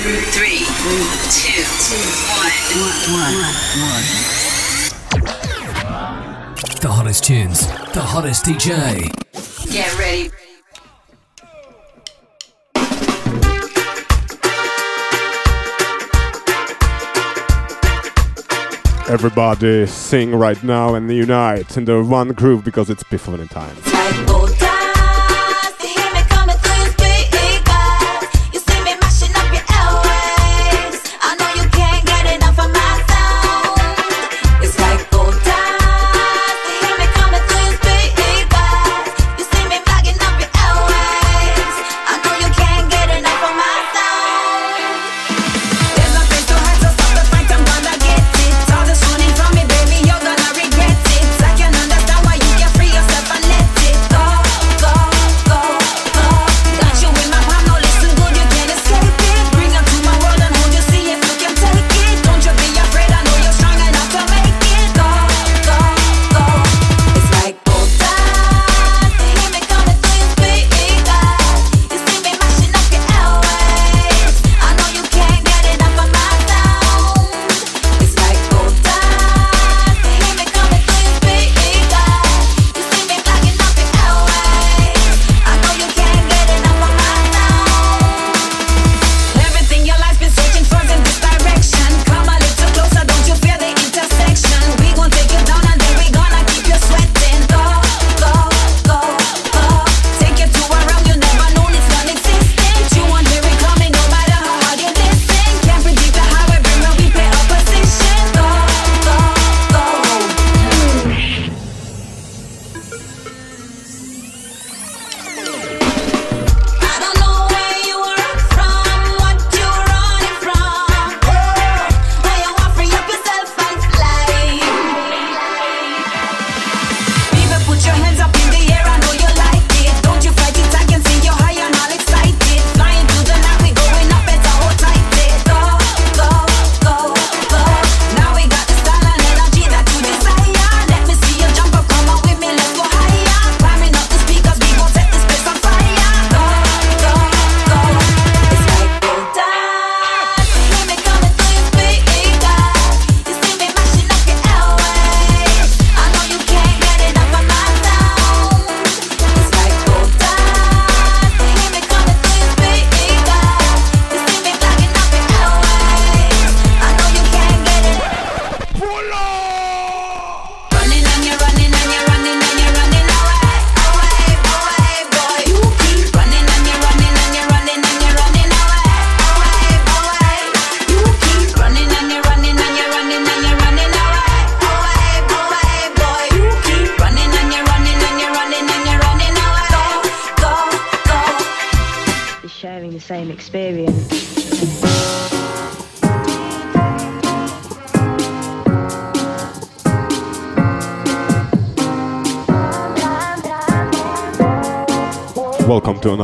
Three, two, one, The hottest tunes, the hottest DJ. Get ready. Everybody sing right now and unite in the one groove because it's before time.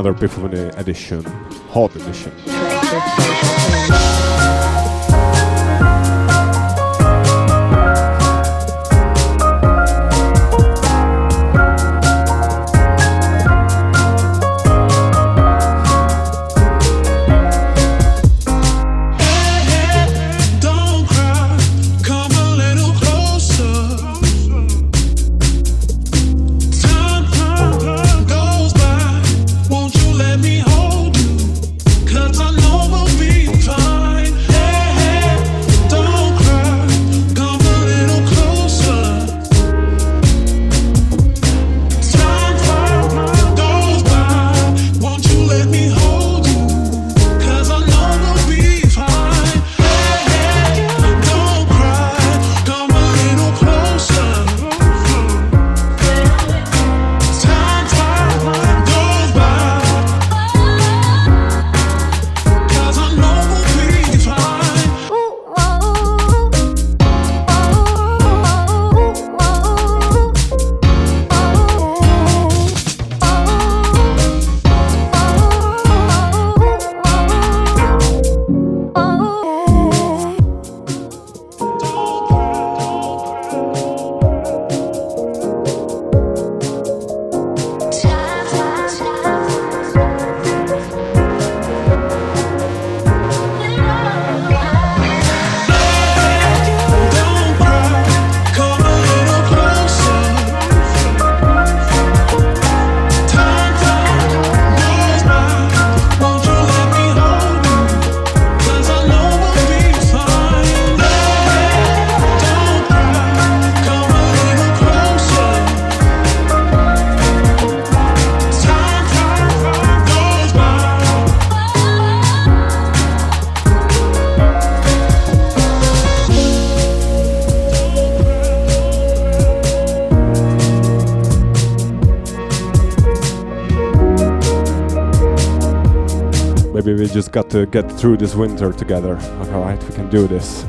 Another Epiphany edition, hot edition. Maybe we just got to get through this winter together. Alright, we can do this.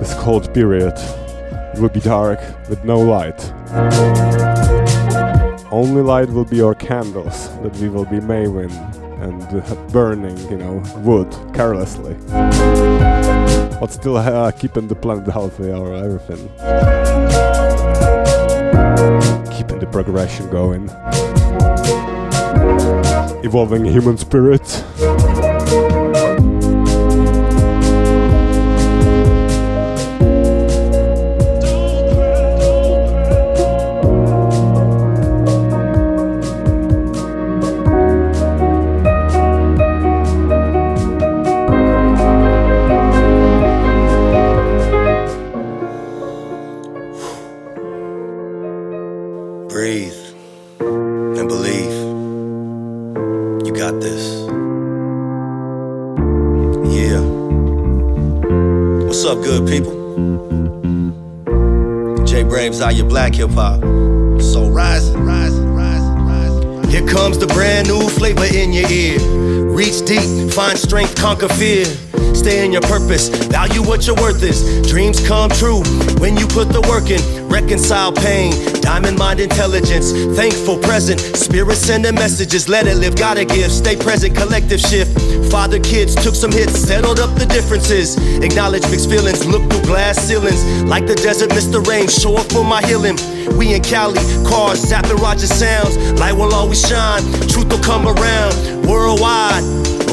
This cold period it will be dark with no light. Only light will be our candles that we will be maving and uh, burning, you know, wood carelessly. But still uh, keeping the planet healthy or everything. Keeping the progression going. Evolving human spirit. Hip hop. So rising, rising, rising, rising. Here comes the brand new flavor in your ear. Reach deep, find strength, conquer fear. Stay in your purpose, value what your worth is. Dreams come true when you put the work in. Reconcile pain, diamond mind intelligence. Thankful, present, spirit sending messages. Let it live, gotta give. Stay present, collective shift. Father kids took some hits, settled up the differences. Acknowledge mixed feelings, look through glass ceilings. Like the desert, Mr. Rain, show up for my healing. We in Cali, cars Zapp and Roger sounds. Light will always shine, truth will come around. Worldwide,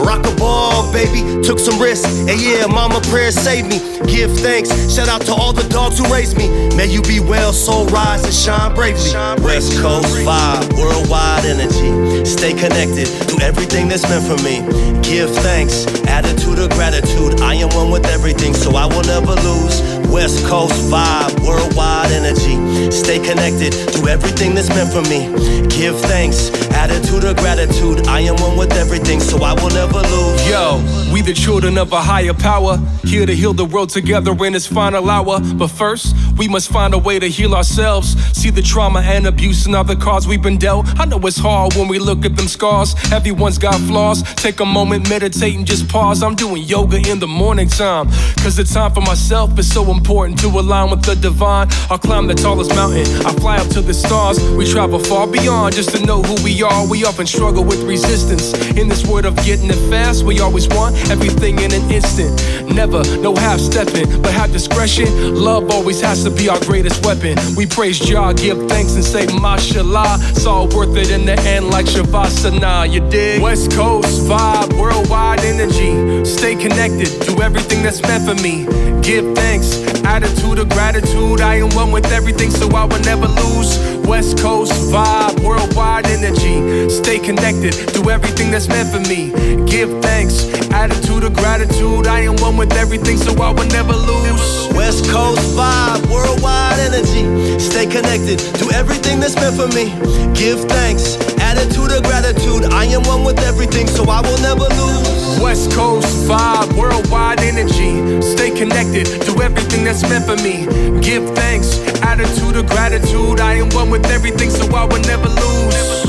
rock a ball, baby. Took some risks, and yeah, mama prayers saved me. Give thanks, shout out to all the dogs who raised me. May you be well, soul rise and shine bravely. West Coast vibe, worldwide energy. Stay connected, do everything that's meant for me. Give thanks, attitude of gratitude. I am one with everything, so I will never lose. West Coast vibe, worldwide energy. Stay connected, do everything that's meant for me. Give thanks, attitude of gratitude. I am one with everything, so I will never lose. Yo, we the children of a higher power, here to heal the world together in its final hour. But first, we must find a way to heal ourselves. See the trauma and abuse and other cards we've been dealt. I know it's hard when we look at them scars. Everyone's got flaws. Take a moment, meditate, and just pause. I'm doing yoga in the morning time. Cause the time for myself is so important to align with the divine. I'll climb the tallest mountain. I fly up to the stars. We travel far beyond just to know who we are. We often struggle with resistance. In this world of getting fast, we always want everything in an instant. Never, no half stepping, but have discretion. Love always has to be our greatest weapon. We praise Jah, give thanks and say mashallah. It's all worth it in the end, like Shavasana. You dig? West Coast vibe, worldwide energy. Stay connected, do everything that's meant for me. Give thanks, attitude of gratitude. I am one with everything, so I will never lose. West Coast vibe, worldwide energy. Stay connected, do everything that's meant for me. Give thanks, attitude of gratitude. I am one with everything, so I will never lose. West Coast vibe, worldwide energy. Stay connected, do everything that's meant for me. Give thanks, attitude of gratitude. I am one with everything, so I will never lose. West Coast vibe, worldwide energy. Stay connected, do everything that's meant for me. Give thanks, attitude of gratitude. I am one with everything, so I will never lose.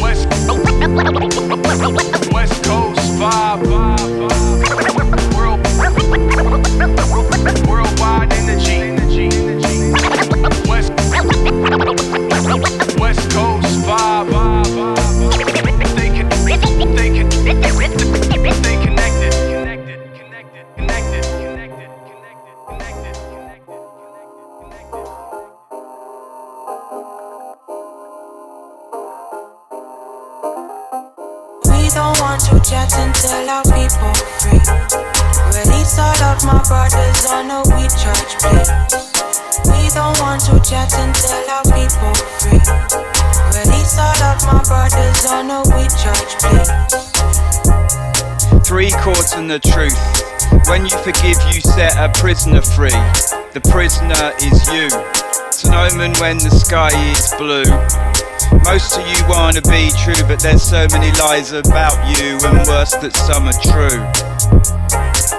West, West Three chords and the truth. When you forgive, you set a prisoner free. The prisoner is you. It's an omen when the sky is blue. Most of you wanna be true, but there's so many lies about you, and worse that some are true.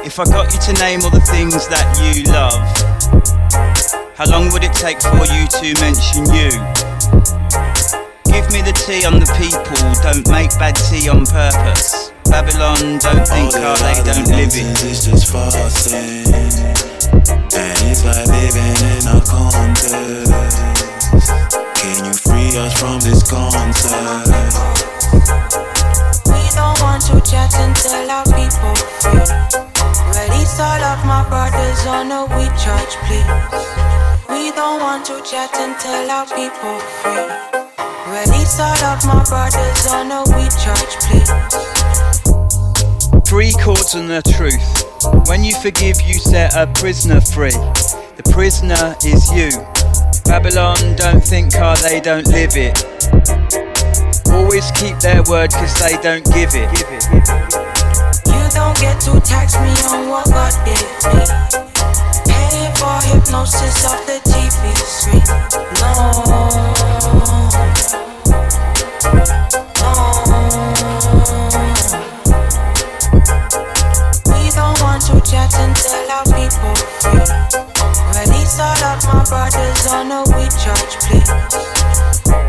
If I got you to name all the things that you love, how long would it take for you to mention you? Give give me the tea on the people, don't make bad tea on purpose. Babylon, don't oh, think how they don't live it. It's just farcing. And it's like living in a contest. Can you free us from this concept? We don't want to chat until our people free. Release all of my brothers on a we charge, please. We don't want to chat until our people free. My brothers on a we charge, please. Three chords and the truth. When you forgive, you set a prisoner free. The prisoner is you. Babylon, don't think how they don't live it. Always keep their word cause they don't give it. You don't get to tax me on what God did me. Paying for hypnosis off the TV screen. No. We don't want to chat until our people of my brothers on a we charge, please.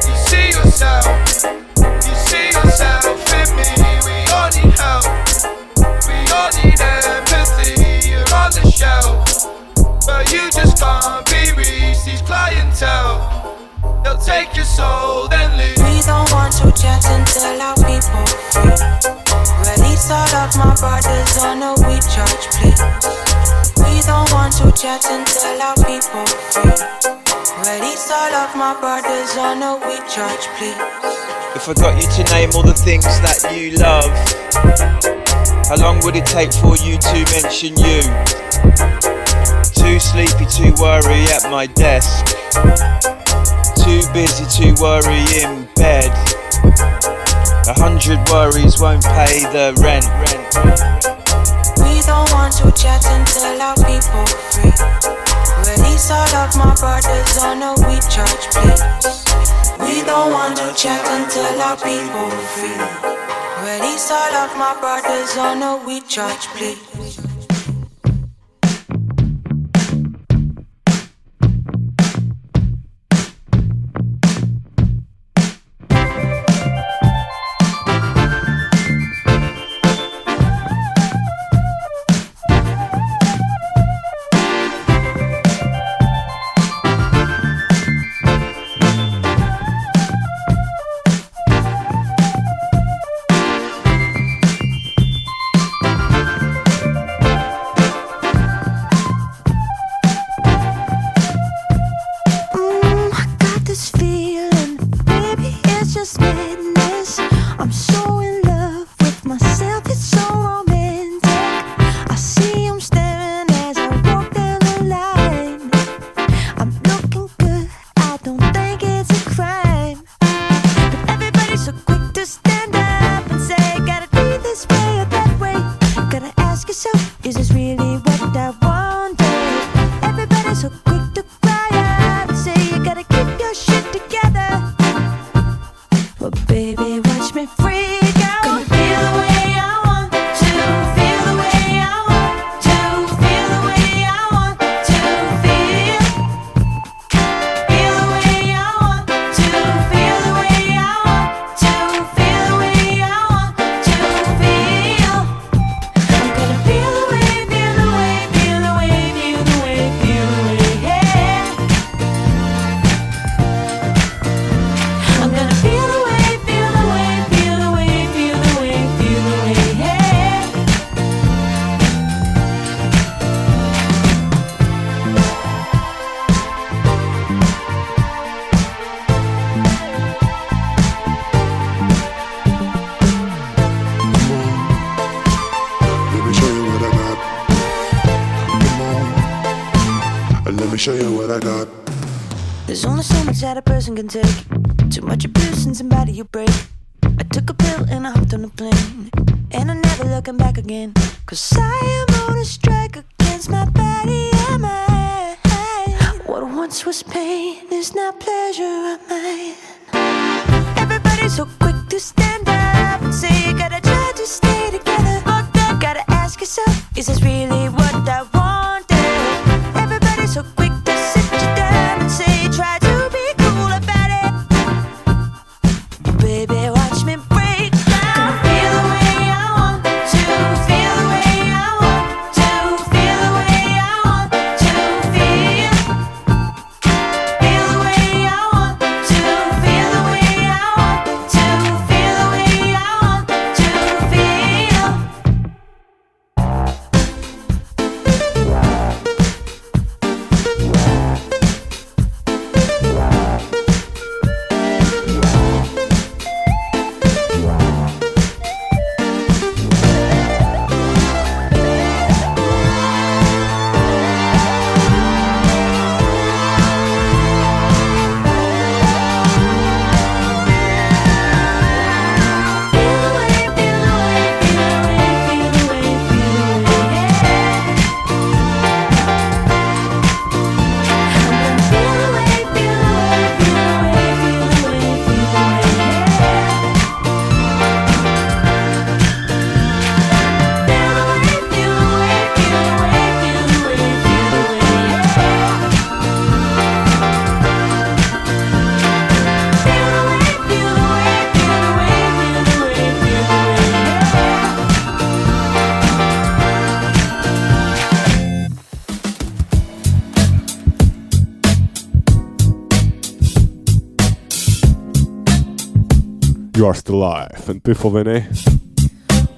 You see yourself, take your soul, then leave. We don't want to chat until our people free. Release all of my brothers on a we don't want to chat until our people free. Release all of my brothers on a we charge, please. If I got you to name all the things that you love, how long would it take for you to mention you? Too sleepy to worry at my desk. Too busy to worry in bed. A hundred worries won't pay the rent. We don't want to chat until our people free. Release all of my brothers on a we charge, please. We don't want to check until our people free. Release all of my brothers on a we charge, please. What I got. There's only so much that a person can take. Too much abuse and somebody you break. I took a pill and I hopped on a plane. And I'm never looking back again. Cause I am on a strike against my body and mind. What once was pain is now pleasure of mine. Everybody's so quick to stand up and say you gotta try to stay together. Gotta ask yourself, is this really what I wanted? You Are Still Alive. En Piffle Vinny.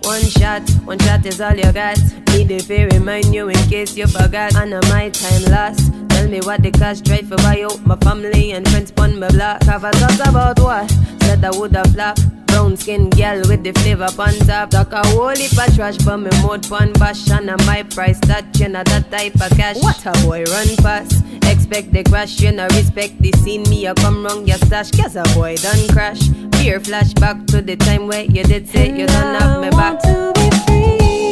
One shot, one shot is all you got. Need if I remind you in case you forgot. I know my time lost. Tell me what the cost drive for buy out my family and friends pon my block. Have a thought about what? Said I woulda flop. Brown skin girl with the flavor on top. Talk a whole heap of trash, but me mode pon bash. And a my price that you know that type of cash. What a boy run fast. Expect the crash, you know respect the scene. Me a come wrong your stash, cause a boy done crash. Fear flashback to the time where you did say you don't have me back. And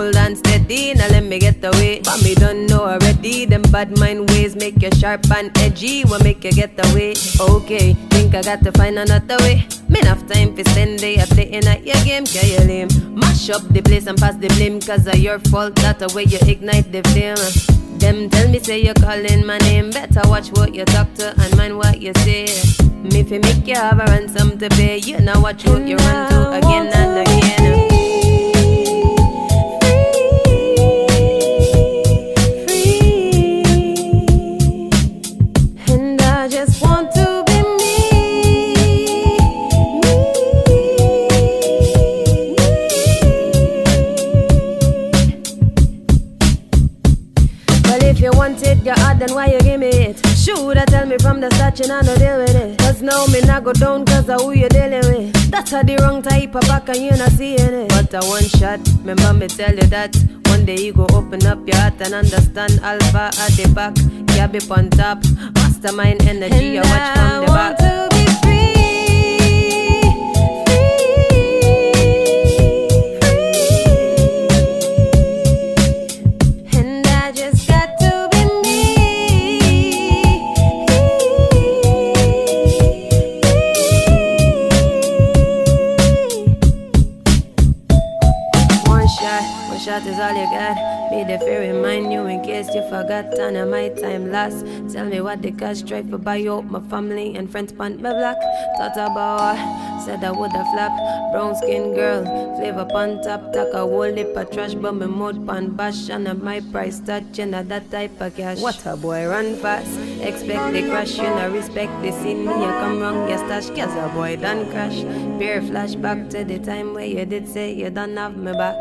Hold on steady, now let me get away. But me don't know already, them bad mind ways make you sharp and edgy, what make you get away? Okay, think I got to find another way. Me enough time for spend day a playing at your game, can you lame? Mash up the place and pass the blame, cause of your fault, that the way you ignite the flame. Them tell me say you're calling my name, better watch what you talk to and mind what you say. Me fi make you have a ransom to pay, you know watch what you run to again and again. Then why you give me it? Shoulda tell me from the start, you not no deal with it. Cause now me not go down cause of who you dealing with. That's a the wrong type of back and you not seeing it. But a one shot, remember me tell you that. One day you go open up your heart and understand Alpha at the back, Gabby on top. Mastermind energy, I watch from the back. All you got. Be the fear remind you in case you forgot. And my time lost. Tell me what the cost drive for buy out my family and friends pant my black. Thought about? Said I woulda flop. Brown skin girl, flavor pan top. Talk a whole heap of trash, but me mouth pan bash. And I my price touch, you know that type of cash. What a boy run fast. Expect the crash, you know respect the scene. Me you come wrong, your stash, cause a boy done crash. Pure flashback to the time where you did say you don't have me back.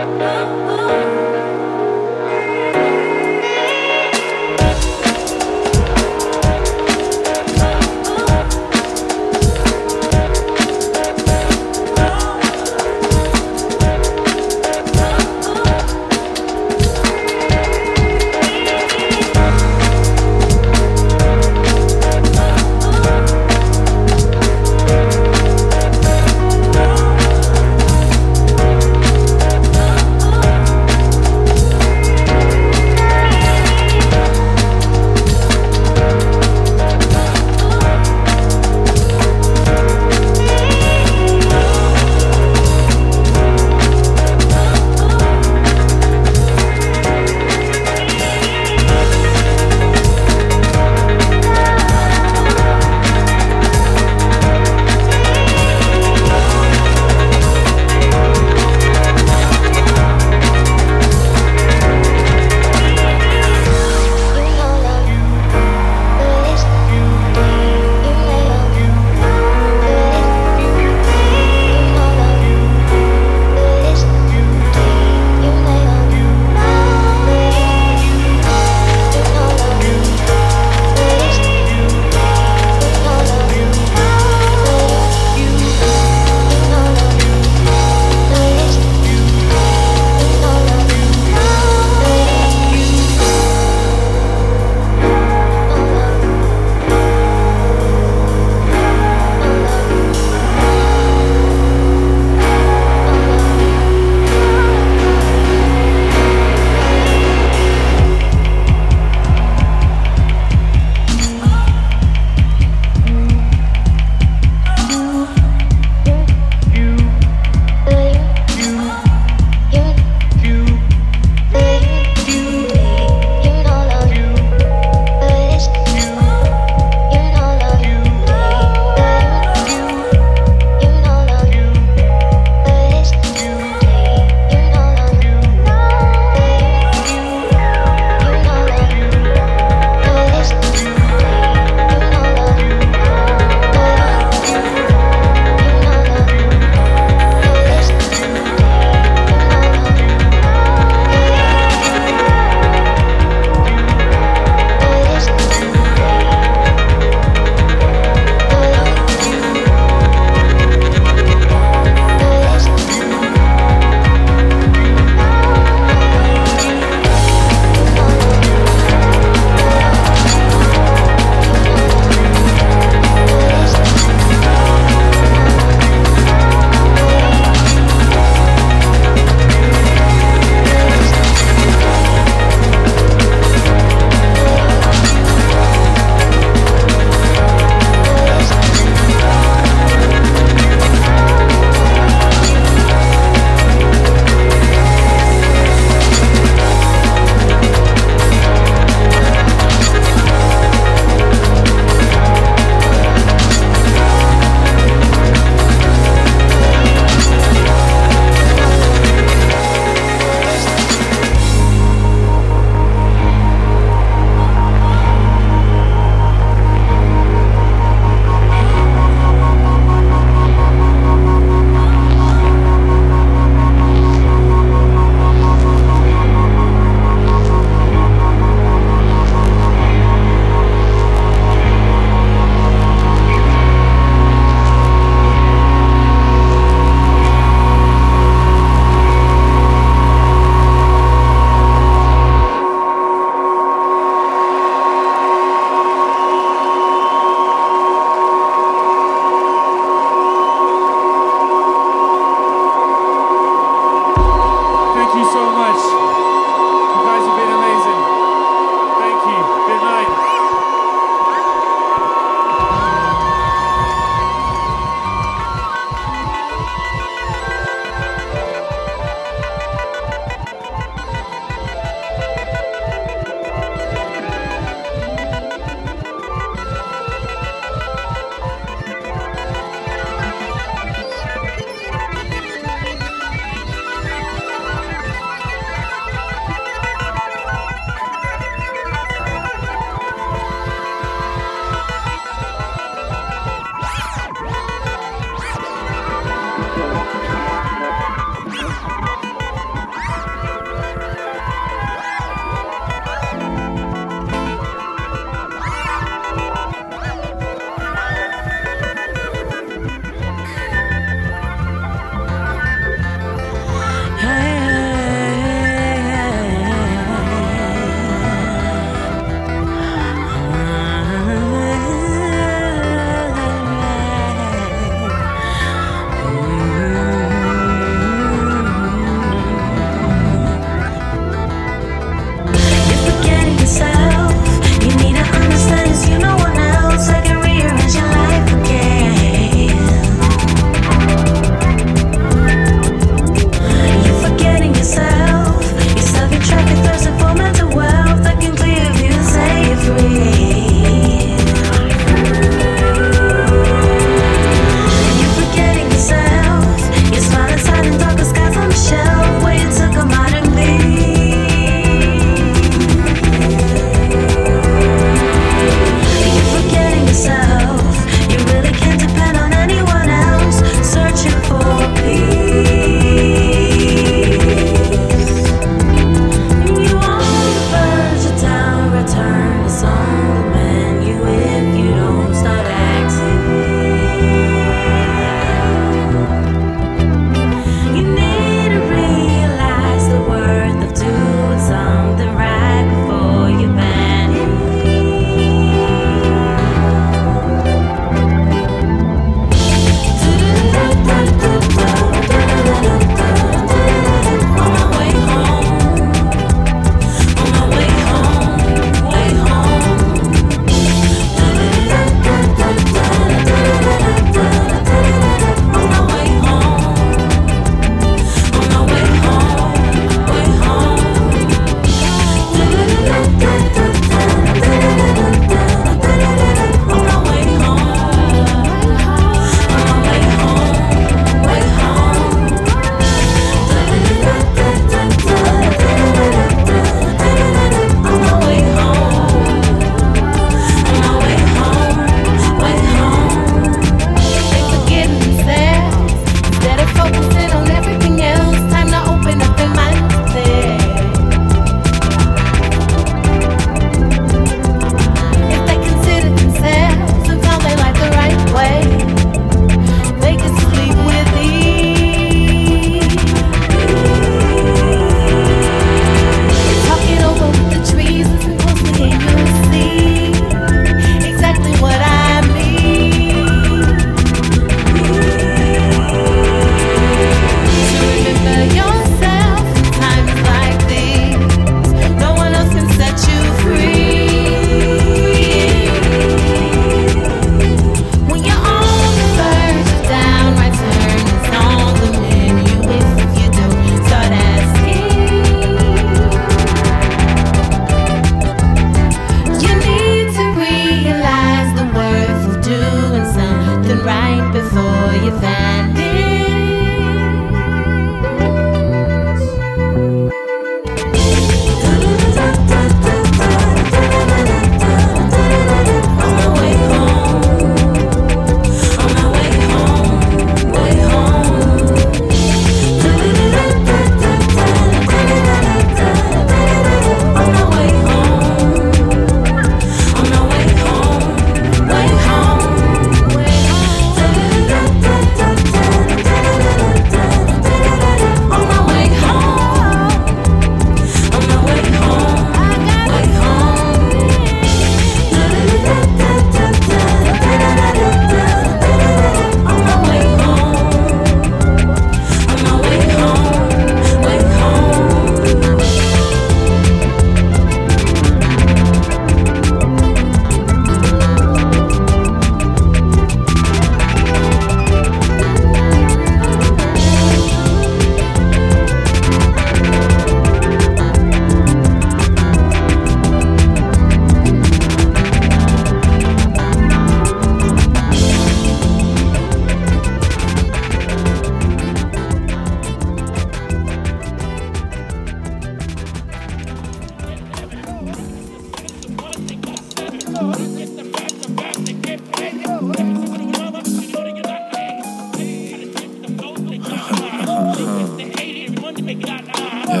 Hit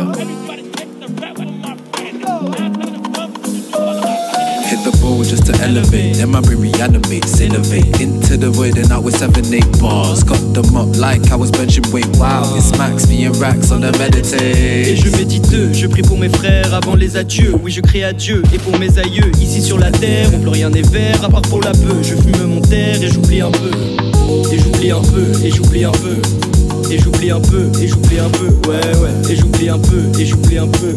the ball just to elevate. Then my brain reanimates, innovate into the void and out with seven eight bars. Got them up like I was benching weight. Wow, it's Max being racks on the meditate. Et je médite, je prie pour mes frères avant les adieux. Oui, je crie à Dieu et pour mes aïeux. Ici sur la terre, on peut rien n'est vert à part pour la peu. Je fume mon terre et j'oublie un peu. Et j'oublie un peu, et j'oublie un peu. Et j'oublie un peu, et j'oublie un peu. Ouais, ouais. Et j'oublie un peu, et j'oublie un peu.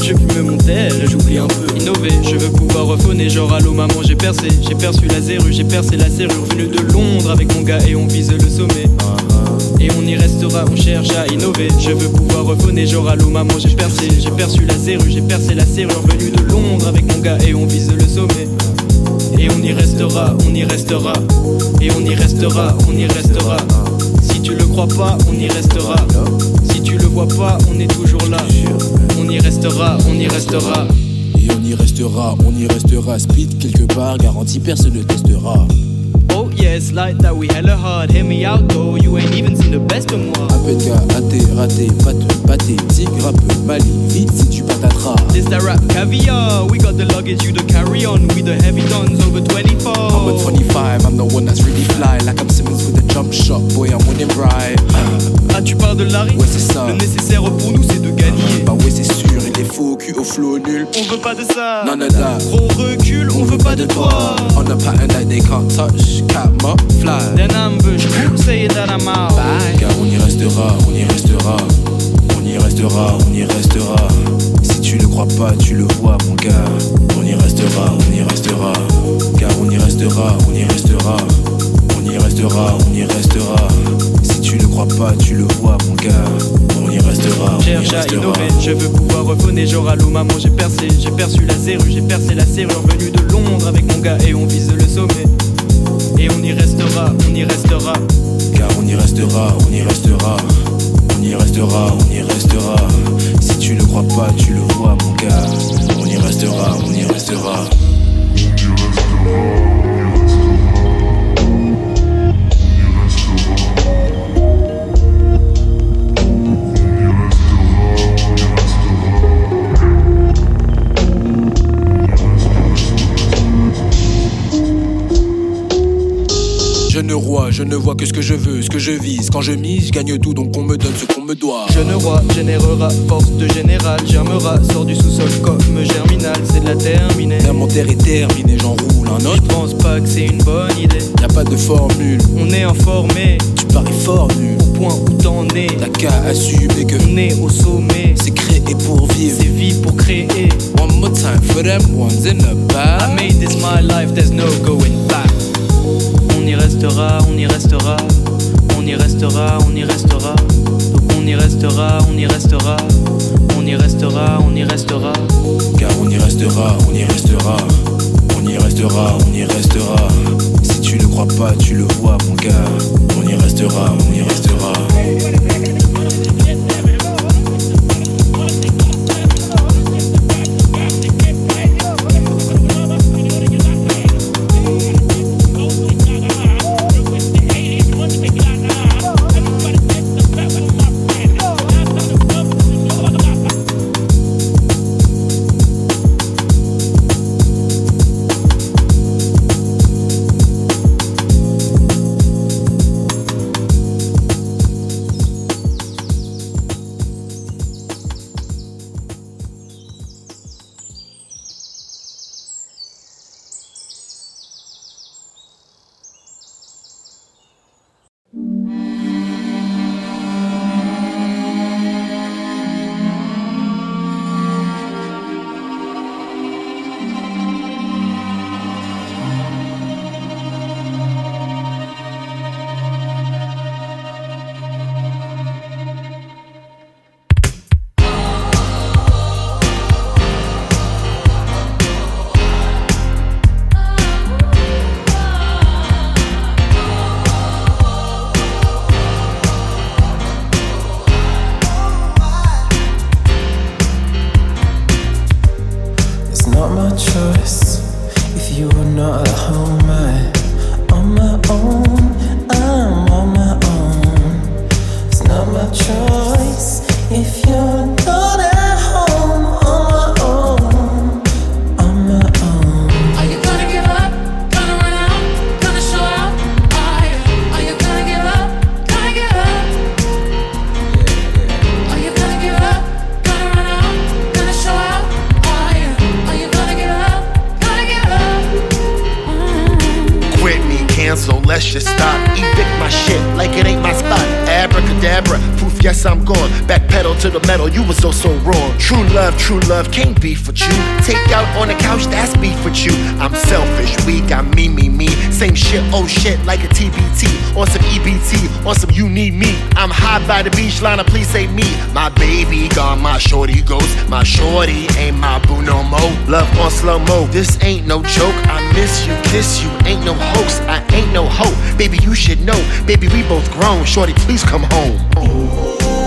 Je fume mon terre j'oublie un peu. Innover, je veux pouvoir rephoner. Genre, allô maman, j'ai percé. J'ai perçu la zérue, j'ai percé la serrure. Venu de Londres avec mon gars et on vise le sommet. Et on y restera, on cherche à innover. Je veux pouvoir rephoner, genre allô maman, j'ai percé. J'ai perçu la zérue, j'ai percé la serrure. Venu de Londres avec mon gars et on vise le sommet. Et on y restera, on y restera. Et on y restera, on y restera. Si tu le crois pas, on y restera. Si tu le vois pas, on est toujours là. On y restera, on y restera. Et on y restera, on y restera. Speed quelque part, garantie personne ne testera. Oh yes, like that we hella hard. Hear me out though, you ain't even seen the best of moi. De gars, raté, pâteux, pâté, tigre, rappeux, Mali, vite si tu patateras. This that rap caviar. We got the luggage, you to carry on. We the heavy dons over 24. I'm a 25, I'm the one that's really fly. Like I'm Simmons with a jump shot, boy, I'm winning right. Ah, tu parles de Larry? Ouais, c'est ça. Le nécessaire pour nous, c'est de gagner. Bah ouais, c'est sûr, est faux, cul au flow nul. On veut pas de ça. None of that. Gros recul, on veut pas de toi. On a pattern that they can't touch, fly. Then ambush, cool, say that I'm out. Bye. Car on y restera, on y restera. On y restera, on y restera. Si tu le crois pas, tu le vois, mon gars. On y restera, on y restera. Car on y restera, on y restera. On y restera, on y restera. Si tu le crois pas, tu le vois, mon gars. On y restera, on y Cherche à restera. innover, je veux pouvoir genre allô maman j'ai percé, j'ai perçu la zérue, j'ai percé la serrure, venu de Londres avec mon gars et on vise le sommet. Et on y restera, on y restera. Car on y restera, on y restera. On y restera, on y restera. Si tu le crois pas, tu le vois, mon gars. On y restera, on y restera. Je ne roi, je ne vois que ce que je veux, ce que je vise. Quand je mise, je gagne tout, donc on me donne ce qu'on me doit. Jeune roi générera, force de général, germera, sort du sous-sol comme germinal, c'est de la terminée. L'inventaire est terminé, j'en roule un Je autre. pense pas que c'est une bonne idée. Y a pas de formule, On est informé, tu parais fort nul. au point où t'en es. T'as qu'à assumer que On est au sommet, c'est créé pour vivre. c'est vie pour créer. One more time for them ones in the I back. made this my life, there's no going back. On y restera, on y restera, on y restera, on y restera. Donc on y restera, on y restera, on y restera, on y restera. Car on y restera, on y restera. On y restera, on y restera. Si tu le crois pas, tu le vois, mon gars. On y restera, on y restera. True love can't be for you. Take out on the couch, that's beef for you. I'm selfish, weak, I'm me, me, me. Same shit, oh shit, like a TBT. On some EBT, on some you need me. I'm high by the beach line, please say me. My baby got my shorty ghost. My shorty ain't my boo no more. Love on slow mo, this ain't no joke. I miss you, kiss you, ain't no hoax. I ain't no hope. Baby, you should know. Baby, we both grown. Shorty, please come home.